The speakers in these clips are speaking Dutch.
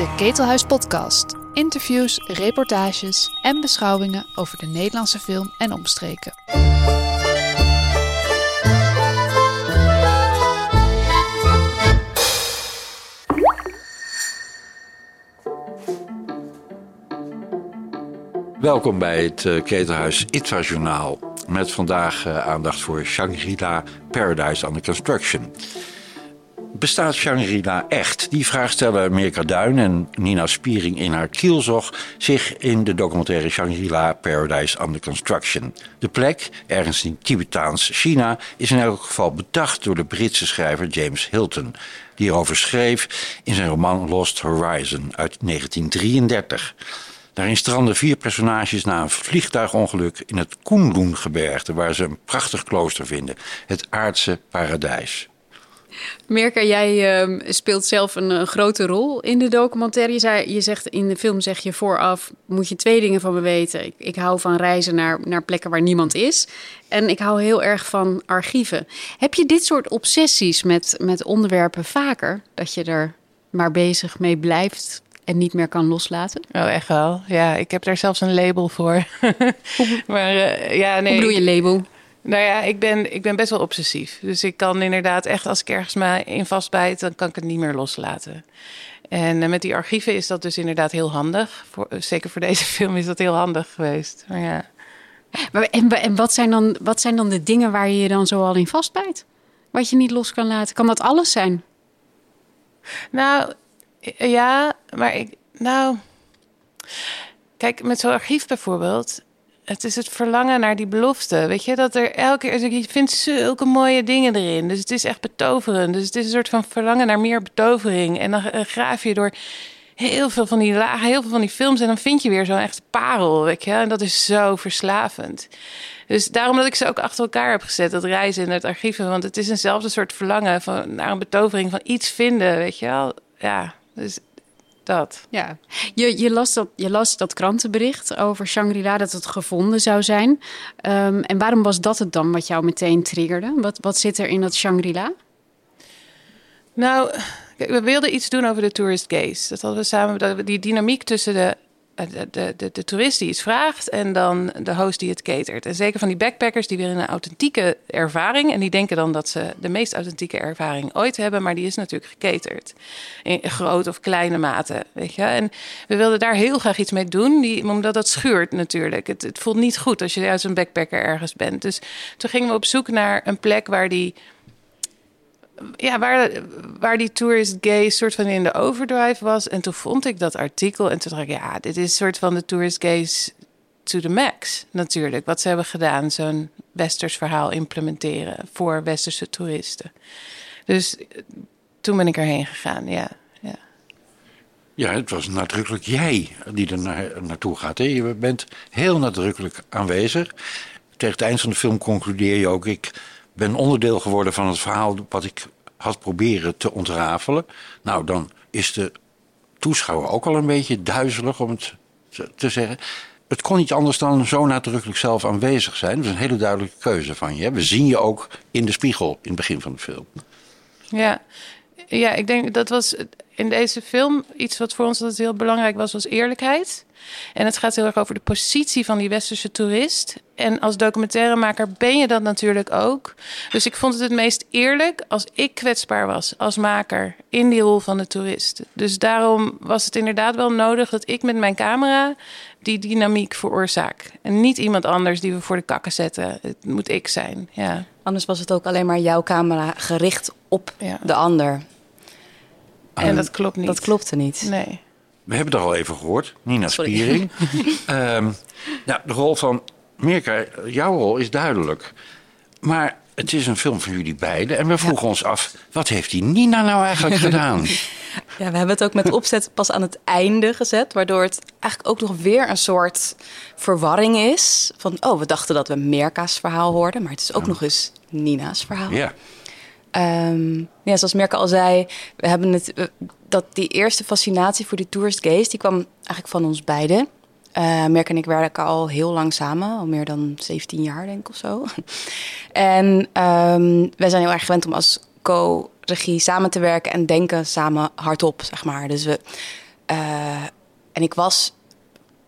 De Ketelhuis Podcast. Interviews, reportages en beschouwingen over de Nederlandse film en omstreken. Welkom bij het uh, Ketelhuis ITVA Journaal. Met vandaag uh, aandacht voor Shangri-La Paradise Under Construction. Bestaat Shangri-La echt? Die vraag stellen Mirka Duin en Nina Spiering in haar kielzog zich in de documentaire Shangri-La Paradise Under Construction. De plek, ergens in Tibetaans China, is in elk geval bedacht door de Britse schrijver James Hilton, die erover schreef in zijn roman Lost Horizon uit 1933. Daarin stranden vier personages na een vliegtuigongeluk in het Kunlun-gebergte, waar ze een prachtig klooster vinden, het aardse paradijs. Mirka, jij uh, speelt zelf een, een, grote rol in de documentaire. Je, zei, je zegt in de film zeg je vooraf, moet je twee dingen van me weten. Ik, ik hou van reizen naar, naar plekken waar niemand is. En ik hou heel erg van archieven. Heb je dit soort obsessies met, met onderwerpen vaker? Dat je er maar bezig mee blijft en niet meer kan loslaten? Oh, echt wel. Ja, ik heb daar zelfs een label voor. maar uh, ja, nee. Hoe bedoel je label? Nou ja, ik ben, ik ben best wel obsessief. Dus ik kan inderdaad echt, als ik ergens me in vastbijt, dan kan ik het niet meer loslaten. En uh, met die archieven is dat dus inderdaad heel handig. Voor, uh, zeker voor deze film is dat heel handig geweest. Maar ja. Maar en, en wat, zijn dan, wat zijn dan de dingen waar je je dan zo al in vastbijt? Wat je niet los kan laten? Kan dat alles zijn? Nou, ja, maar ik. Nou. Kijk, met zo'n archief bijvoorbeeld het is het verlangen naar die belofte. Weet je, dat er elke keer. Je vindt zulke mooie dingen erin. Dus het is echt betoverend. Dus het is een soort van verlangen naar meer betovering. En dan eh, graaf je door heel veel van die lagen, heel veel van die films. En dan vind je weer zo'n echt parel. Weet je, en dat is zo verslavend. Dus daarom dat ik ze ook achter elkaar heb gezet, dat reizen in het archieven. Want het is eenzelfde soort verlangen van, naar een betovering van iets vinden, weet je wel. Ja, dus dat. Ja, je, je, las dat, je las dat krantenbericht over Shangri-La, dat het gevonden zou zijn. Um, en waarom was dat het dan wat jou meteen triggerde? Wat, wat zit er in dat Shangri-La? Nou, we wilden iets doen over de tourist gaze. Dat hadden we samen, die dynamiek tussen de de, de, de, de, toerist die iets vraagt en dan de host die het catert. En zeker van die backpackers die willen een authentieke ervaring. En die denken dan dat ze de meest authentieke ervaring ooit hebben, maar die is natuurlijk gecaterd. In grote of kleine mate, weet je. En we wilden daar heel graag iets mee doen, die, omdat dat schuurt natuurlijk. Het, het voelt niet goed als je als een backpacker ergens bent. Dus toen gingen we op zoek naar een plek waar die ja, waar, waar die tourist gay soort van in de overdrive was. En toen vond ik dat artikel en toen dacht ik, ja, dit is soort van de tourist gays to the max natuurlijk. Wat ze hebben gedaan, zo'n westers verhaal implementeren voor westerse toeristen. Dus toen ben ik erheen gegaan, ja. Ja, ja het was nadrukkelijk jij die er naar, naartoe gaat. Hè? Je bent heel nadrukkelijk aanwezig. Tegen het eind van de film concludeer je ook... ik ben onderdeel geworden van het verhaal wat ik had proberen te ontrafelen. Nou, dan is de toeschouwer ook al een beetje duizelig om het te zeggen. Het kon niet anders dan zo nadrukkelijk zelf aanwezig zijn. Dat is een hele duidelijke keuze van je. We zien je ook in de spiegel in het begin van de film. Ja, ja ik denk dat was in deze film iets wat voor ons altijd heel belangrijk was, was eerlijkheid. En het gaat heel erg over de positie van die westerse toerist. En als documentairemaker ben je dat natuurlijk ook. Dus ik vond het het meest eerlijk als ik kwetsbaar was als maker in die rol van de toerist. Dus daarom was het inderdaad wel nodig dat ik met mijn camera die dynamiek veroorzaak. En niet iemand anders die we voor de kakken zetten. Het moet ik zijn. Ja. Anders was het ook alleen maar jouw camera gericht op de ander. En dat klopt niet. Dat klopte niet. Nee. We hebben het al even gehoord, Nina Sorry. Spiering. um, nou, de rol van Mirka, jouw rol is duidelijk. Maar het is een film van jullie beiden. En we vroegen ons af, wat heeft die Nina nou eigenlijk gedaan? Ja, we hebben het ook met opzet pas aan het einde gezet. Waardoor het eigenlijk ook nog weer een soort verwarring is. Van, oh, we dachten dat we Mirka's verhaal hoorden. Maar het is ook nog eens Nina's verhaal. Ja. Um, ja, zoals Merkel al zei, we hebben het, dat die eerste fascinatie voor die tourist gaze, die kwam eigenlijk van ons beiden. Uh, Merk en ik werken al heel lang samen, al meer dan 17 jaar denk ik of zo. en um, wij zijn heel erg gewend om als co-regie samen te werken en denken samen hardop, zeg maar. Dus we Eh, en ik was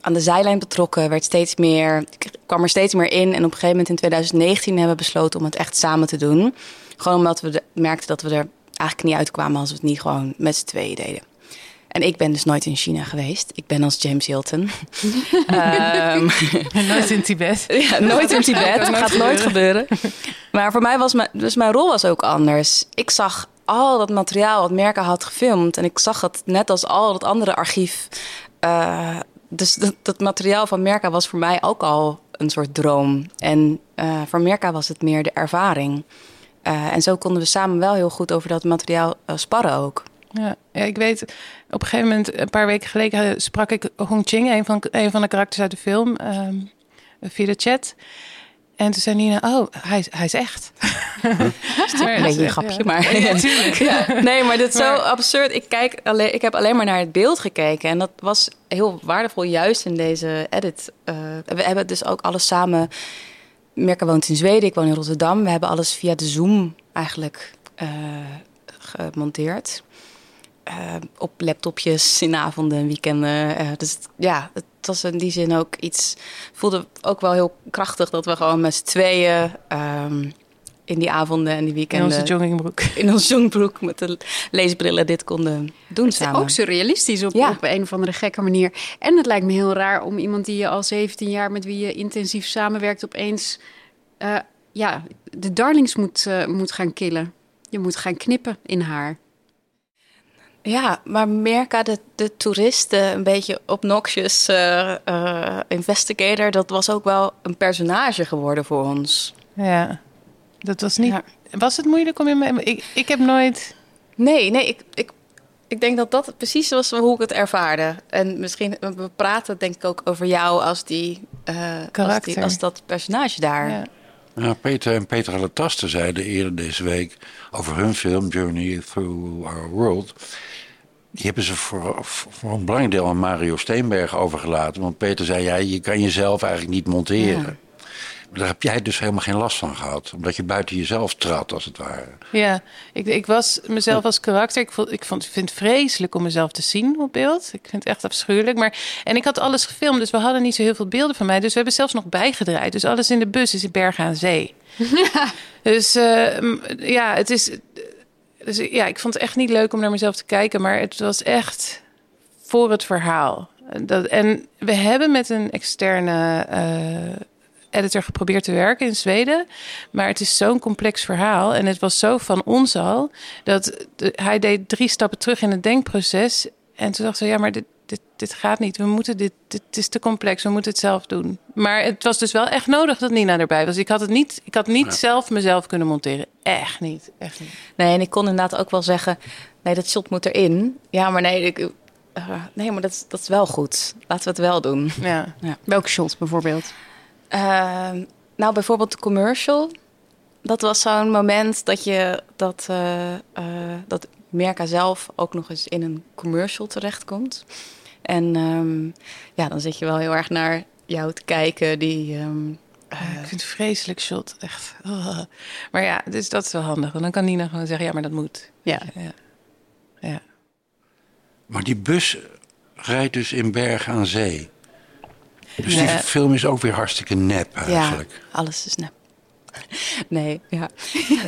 aan de zijlijn betrokken, werd steeds meer, kwam er steeds meer in. En op een gegeven moment in 2019 hebben we besloten om het echt samen te doen. Gewoon omdat we merkten dat we er eigenlijk niet uitkwamen als we het niet gewoon met z'n tweeën deden. En ik ben dus nooit in China geweest. Ik ben als James Hilton. um, nooit in Tibet. Ja, nooit in Tibet. Dat gaat nooit gebeuren. Maar voor mij was mijn, dus mijn rol was ook anders. Ik zag al dat materiaal wat Merka had gefilmd. En ik zag het net als al dat andere archief. Uh, dus dat, dat, materiaal van Merka was voor mij ook al een soort droom. En uh, voor Merka was het meer de ervaring. Uh, en zo konden we samen wel heel goed over dat materiaal sparren ook. Ja, ja, ik weet, op een gegeven moment, een paar weken geleden, sprak ik Hong Ching, een van, een van de karakters uit de film, um, via de chat. En toen zei Nina, oh, hij, hij is echt. een beetje een grapje, maar... Ja, ja, nee, maar dit is zo absurd. Ik, kijk alleen, ik heb alleen maar naar het beeld gekeken. En dat was heel waardevol juist in deze edit. Uh, we hebben dus ook alles samen... Merke woont in Zweden, ik woon in Rotterdam. We hebben alles via de Zoom eigenlijk uh, gemonteerd. Uh, op laptopjes in avonden en weekenden. Uh, dus ja, het was in die zin ook iets. voelde ook wel heel krachtig dat we gewoon met z'n tweeën. Um, in die avonden en die weekenden. In onze joggingbroek. In onze joggingbroek met de leesbrillen dit konden doen het samen. is ook surrealistisch op, ja. op een of andere gekke manier. En het lijkt me heel raar om iemand die je al 17 jaar... met wie je intensief samenwerkt opeens... Uh, ja, de darlings moet, uh, moet gaan killen. Je moet gaan knippen in haar. Ja, maar Merka, de, de toeristen, een beetje obnoxious uh, uh, investigator, dat was ook wel een personage geworden voor ons. Ja, dat was niet. Ja. Was het moeilijk om in ik, ik heb nooit. Nee, nee, ik, ik, ik denk dat dat precies was hoe ik het ervaarde. En misschien, we praten denk ik ook over jou als die, uh, als, die als, dat personage daar. Ja. Nou, Peter en Peter Lataste zeiden eerder deze week over hun film Journey Through Our World. Die hebben ze voor, voor een belangrijk deel aan Mario Steenberg overgelaten. Want Peter zei, ja, je kan jezelf eigenlijk niet monteren. Ja. Daar heb jij dus helemaal geen last van gehad. Omdat je buiten jezelf trad, als het ware. Ja, ik, ik was mezelf als karakter. Ik, vond, ik, vond, ik vind het vreselijk om mezelf te zien op beeld. Ik vind het echt afschuwelijk. Maar, en ik had alles gefilmd, dus we hadden niet zo heel veel beelden van mij. Dus we hebben zelfs nog bijgedraaid. Dus alles in de bus is in Bergen aan Zee. dus uh, ja, het is dus ja, ik vond het echt niet leuk om naar mezelf te kijken, maar het was echt voor het verhaal. Dat, en we hebben met een externe uh, editor geprobeerd te werken in Zweden. Maar het is zo'n complex verhaal. En het was zo van ons al. Dat hij deed drie stappen terug in het denkproces. En toen dacht ze, ja, maar dit, dit, dit gaat niet. We moeten dit, dit is te complex. We moeten het zelf doen. Maar het was dus wel echt nodig dat Nina erbij was. Ik had het niet, ik had niet zelf mezelf kunnen monteren. Echt niet, echt niet. Nee, en ik kon inderdaad ook wel zeggen, nee, dat shot moet erin. Ja, maar nee, ik, uh, nee, maar dat, is, dat is wel goed. Laten we het wel doen. Ja. ja. Welke shot bijvoorbeeld? Uh, nou, bijvoorbeeld de commercial. Dat was zo'n moment dat je dat, uh, dat Merka zelf ook nog eens in een commercial terechtkomt. En um, ja, dan zit je wel heel erg naar jou te kijken. Die, um, uh, ik vind het vreselijk shot, echt. Oh. Maar ja, dus dat is wel handig. Want dan kan Nina gewoon zeggen, ja, maar dat moet. Ja. ja. ja. Maar die bus rijdt dus in Bergen aan Zee. Dus nee. die film is ook weer hartstikke nep eigenlijk. Ja, alles is nep. Nee, ja.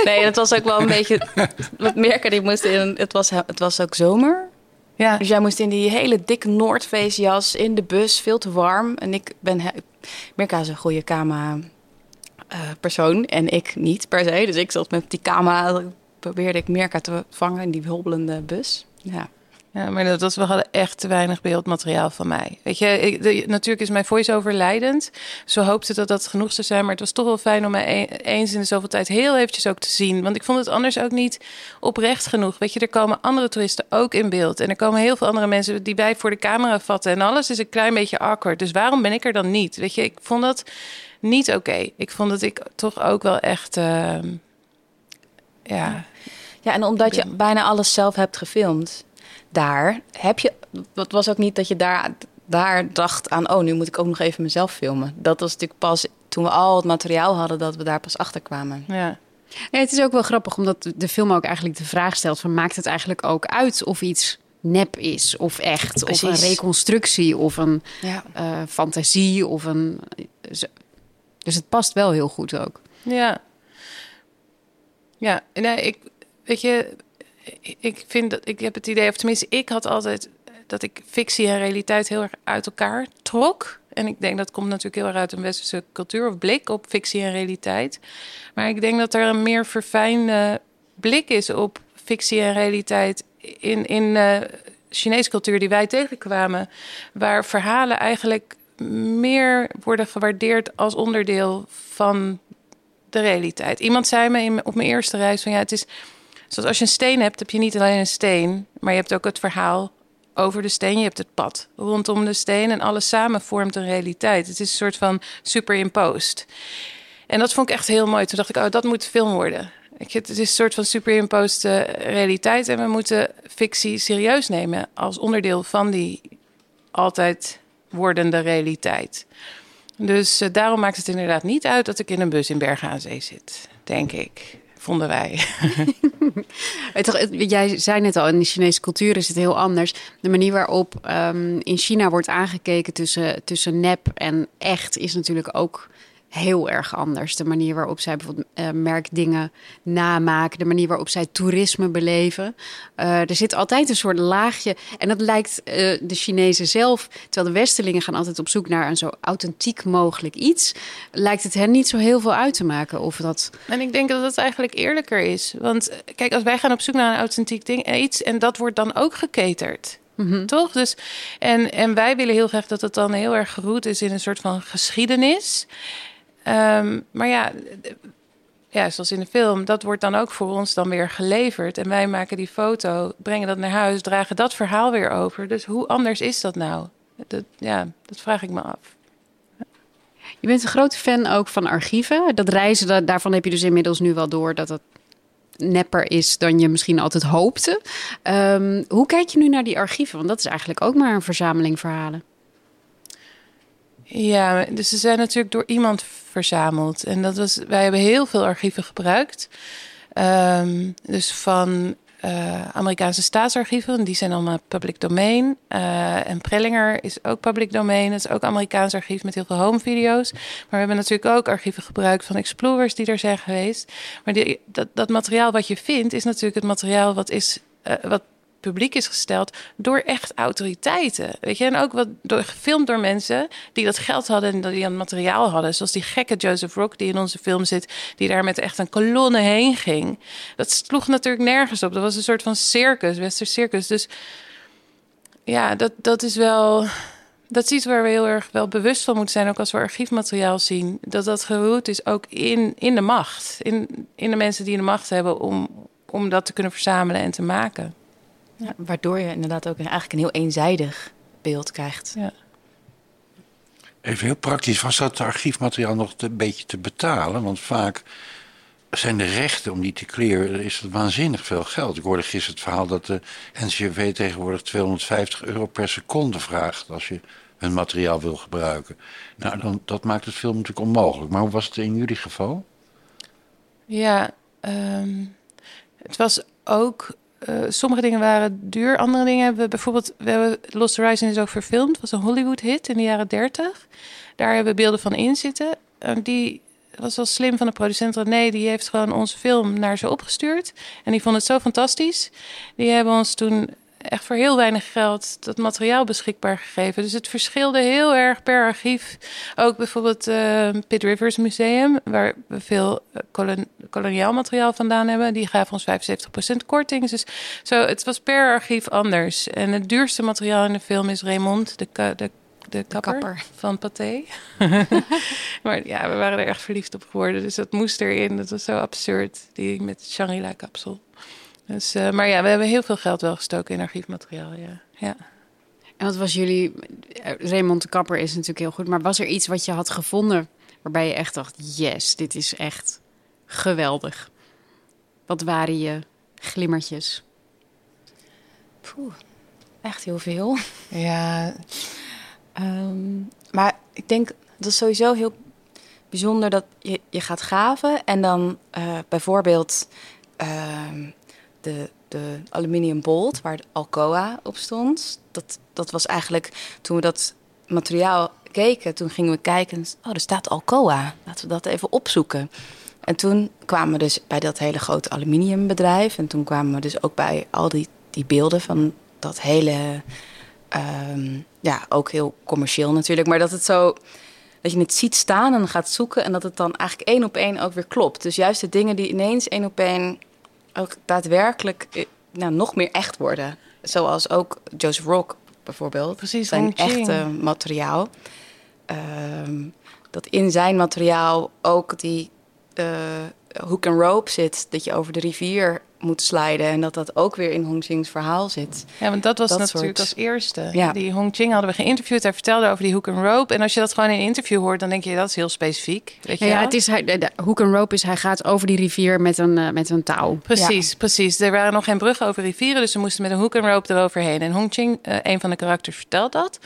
Nee, het was ook wel een beetje... Wat merken, die moest in... Het was, het was ook zomer. Ja. Dus jij moest in die hele dikke Noordface in de bus, veel te warm. En ik ben... Mirka is een goede camera uh, persoon en ik niet per se. Dus ik zat met die camera, probeerde ik Mirka te vangen in die hobbelende bus. Ja. Ja, maar dat was, we hadden echt te weinig beeldmateriaal van mij. Weet je, ik, de, natuurlijk is mijn voice-over leidend. Zo hoopte dat dat genoeg zou zijn. Maar het was toch wel fijn om mij e-, eens in de zoveel tijd heel eventjes ook te zien. Want ik vond het anders ook niet oprecht genoeg. Weet je, er komen andere toeristen ook in beeld. En er komen heel veel andere mensen die wij voor de camera vatten. En alles is een klein beetje awkward. Dus waarom ben ik er dan niet? Weet je, ik vond dat niet oké. Okay. Ik vond dat ik toch ook wel echt... Uh, ja... Ja, en omdat je bijna alles zelf hebt gefilmd daar heb je. Het was ook niet dat je daar, daar dacht aan. Oh, nu moet ik ook nog even mezelf filmen. Dat was natuurlijk pas toen we al het materiaal hadden dat we daar pas achter kwamen. Ja. Nee, het is ook wel grappig omdat de film ook eigenlijk de vraag stelt: van maakt het eigenlijk ook uit of iets nep is of echt. Of een reconstructie of een Ja. eh, fantasie of een... Dus het past wel heel goed ook. Ja. Ja, nee, ik, weet je, ik vind dat, ik heb het idee, of tenminste, ik had altijd dat ik fictie en realiteit heel erg uit elkaar trok. En ik denk dat komt natuurlijk heel erg uit een westerse cultuur of blik op fictie en realiteit. Maar ik denk dat er een meer verfijnde blik is op fictie en realiteit in, in eh, Chinese cultuur die wij tegenkwamen. Waar verhalen eigenlijk meer worden gewaardeerd als onderdeel van de realiteit. Iemand zei me op mijn eerste reis van ja, het is zoals als je een steen hebt, heb je niet alleen een steen, maar je hebt ook het verhaal over de steen. Je hebt het pad rondom de steen en alles samen vormt een realiteit. Het is een soort van superimposed. En dat vond ik echt heel mooi. Toen dacht ik, oh, dat moet film worden. Ik, het is een soort van superimposed eh, realiteit en we moeten fictie serieus nemen als onderdeel van die altijd wordende realiteit. Dus eh, daarom maakt het inderdaad niet uit dat ik in een bus in Bergen aan Zee zit, denk ik. Vonden wij. Jij zei net al, in de Chinese cultuur is het heel anders. De manier waarop ehm, in China wordt aangekeken tussen, tussen nep en echt is natuurlijk ook heel erg anders. De manier waarop zij bijvoorbeeld eh, merkdingen namaken, de manier waarop zij toerisme beleven. Eh, er zit altijd een soort laagje. En dat lijkt eh, de Chinezen zelf, terwijl de Westerlingen gaan altijd op zoek naar een zo authentiek mogelijk iets, lijkt het hen niet zo heel veel uit te maken of dat. En ik denk dat dat eigenlijk eerlijker is. Want kijk, als wij gaan op zoek naar een authentiek ding, iets en dat wordt dan ook geketerd. Toch? Dus, en, en wij willen heel graag dat het dan heel erg geroet is in een soort van geschiedenis. Ehm, maar ja, ja, zoals in de film, dat wordt dan ook voor ons dan weer geleverd. En wij maken die foto, brengen dat naar huis, dragen dat verhaal weer over. Dus hoe anders is dat nou? Dat, ja, dat vraag ik me af. Je bent een grote fan ook van archieven. Dat reizen, daarvan heb je dus inmiddels nu wel door dat het nepper is dan je misschien altijd hoopte. Ehm, hoe kijk je nu naar die archieven? Want dat is eigenlijk ook maar een verzameling verhalen. Ja, dus ze zijn natuurlijk door iemand verzameld. En dat was, wij hebben heel veel archieven gebruikt. Ehm, dus van eh, Amerikaanse staatsarchieven, die zijn allemaal public domain. Eh, en Prellinger is ook public domain. Dat is ook Amerikaans archief met heel veel home video's. Maar we hebben natuurlijk ook archieven gebruikt van explorers die er zijn geweest. Maar dat, dat materiaal wat je vindt, is natuurlijk het materiaal wat is. eh, wat publiek is gesteld door echt autoriteiten. Weet je, en ook wat door, gefilmd door mensen die dat geld hadden en die aan materiaal hadden. Zoals die gekke Joseph Rock die in onze film zit, die daar met echt een kolonne heen ging. Dat sloeg natuurlijk nergens op. Dat was een soort van circus, westers circus. Dus ja, dat, dat is wel. Dat is iets waar we heel erg wel bewust van moeten zijn, ook als we archiefmateriaal zien. Dat dat geroet is ook in, in de macht. In, in de mensen die de macht hebben om, om dat te kunnen verzamelen en te maken. Ja, waardoor je inderdaad ook een, eigenlijk een heel eenzijdig beeld krijgt. Ja. Even heel praktisch, was dat archiefmateriaal nog te- een beetje te betalen? Want vaak zijn de rechten om die te clearen, is het waanzinnig veel geld. Ik hoorde gisteren het verhaal dat de NCRV tegenwoordig 250 euro per seconde vraagt als je hun materiaal wil gebruiken. Nou, dan, dat maakt het film natuurlijk onmogelijk. Maar hoe was het in jullie geval? Ja, ehm, het was ook. Eh, sommige dingen waren duur, andere dingen hebben we bijvoorbeeld. We hebben Lost Horizon is ook verfilmd. Was een Hollywood-hit in de jaren 30. Daar hebben we beelden van in zitten. En die was wel slim van de producent René. Die heeft gewoon onze film naar ze opgestuurd. En die vond het zo fantastisch. Die hebben ons toen echt voor heel weinig geld dat materiaal beschikbaar gegeven. Dus het verschilde heel erg per archief. Ook bijvoorbeeld eh Pitt Rivers Museum, waar we veel eh, kolon- koloniaal materiaal vandaan hebben. Die gaven ons 75% korting. Dus zo, het was per archief anders. En het duurste materiaal in de film is Raymond, de, ka- de, de, kapper, kapper. van Pathé. maar ja, we waren er echt verliefd op geworden. Dus dat moest erin. Dat was zo absurd, die met het Shangri-La kapsel. Dus, eh, maar ja, we hebben heel veel geld wel gestoken in archiefmateriaal. Ja. Ja. En wat was jullie... eh, Raymond de Kapper is natuurlijk heel goed. Maar was er iets wat je had gevonden waarbij je echt dacht... Yes, dit is echt geweldig. Wat waren je glimmertjes? Poeh, echt heel veel. ja, Ehm, maar ik denk dat is sowieso heel bijzonder dat je, je gaat graven en dan eh, bijvoorbeeld ehm, de de aluminium bolt waar de Alcoa op stond. Dat, dat was eigenlijk toen we dat materiaal keken, toen gingen we kijken. Oh, er staat Alcoa. Laten we dat even opzoeken. En toen kwamen we dus bij dat hele grote aluminiumbedrijf. En toen kwamen we dus ook bij al die, die beelden van dat hele. ehm, ja, ook heel commercieel natuurlijk. Maar dat het zo. Dat je het ziet staan en gaat zoeken. En dat het dan eigenlijk één op één ook weer klopt. Dus juist de dingen die ineens één op één ook daadwerkelijk eh, nou, nog meer echt worden. Zoals ook Joseph Rock bijvoorbeeld. Precies, zijn echte materiaal. Ehm, dat in zijn materiaal ook die eh, hook and rope zit. Dat je over de rivier moet sliden. En dat dat ook weer in Hong Ching's verhaal zit. Ja, want dat was Dat natuurlijk soort- als eerste. Ja. Die Hong Ching hadden we geïnterviewd. Hij vertelde over die hook and rope. En als je dat gewoon in een interview hoort, dan denk je dat is heel specifiek. Weet je Ja, het is hij, de, de hook and rope is hij gaat over die rivier met een, eh, met een touw. Precies, precies. Er waren nog geen bruggen over rivieren, dus ze moesten met een hook and rope eroverheen. En Hong Ching, eh, een van de karakters, vertelt dat.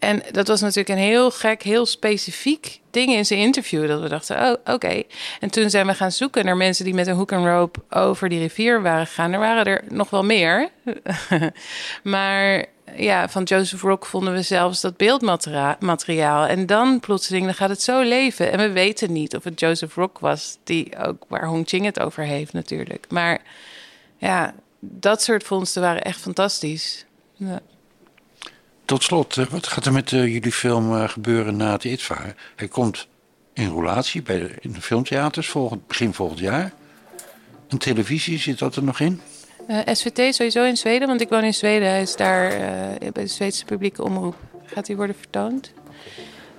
En dat was natuurlijk een heel gek, heel specifiek ding in zijn interview. Dat we dachten, oh, oké. En toen zijn we gaan zoeken naar mensen die met een hook and rope over die rivier waren gegaan. Er waren er nog wel meer. maar ja, van Joseph Rock vonden we zelfs dat beeldmateriaal. En dan plotseling dan gaat het zo leven. En we weten niet of het Joseph Rock was, die ook waar Hong Ching het over heeft natuurlijk. Maar ja, dat soort vondsten waren echt fantastisch. Ja. Tot slot, eh, wat gaat er met eh, jullie film eh, gebeuren na het ITVA? Hij komt in roulatie bij in de filmtheaters volgend, begin volgend jaar. En televisie, zit dat er nog in? SVT sowieso in Zweden, want ik woon in Zweden. Hij is daar bij de Zweedse publieke omroep. Gaat hij worden vertoond?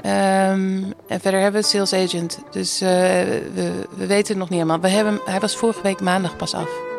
Ehm, en verder hebben we sales agent. Dus we, we weten het nog niet helemaal. We hebben, hij was vorige week maandag pas af.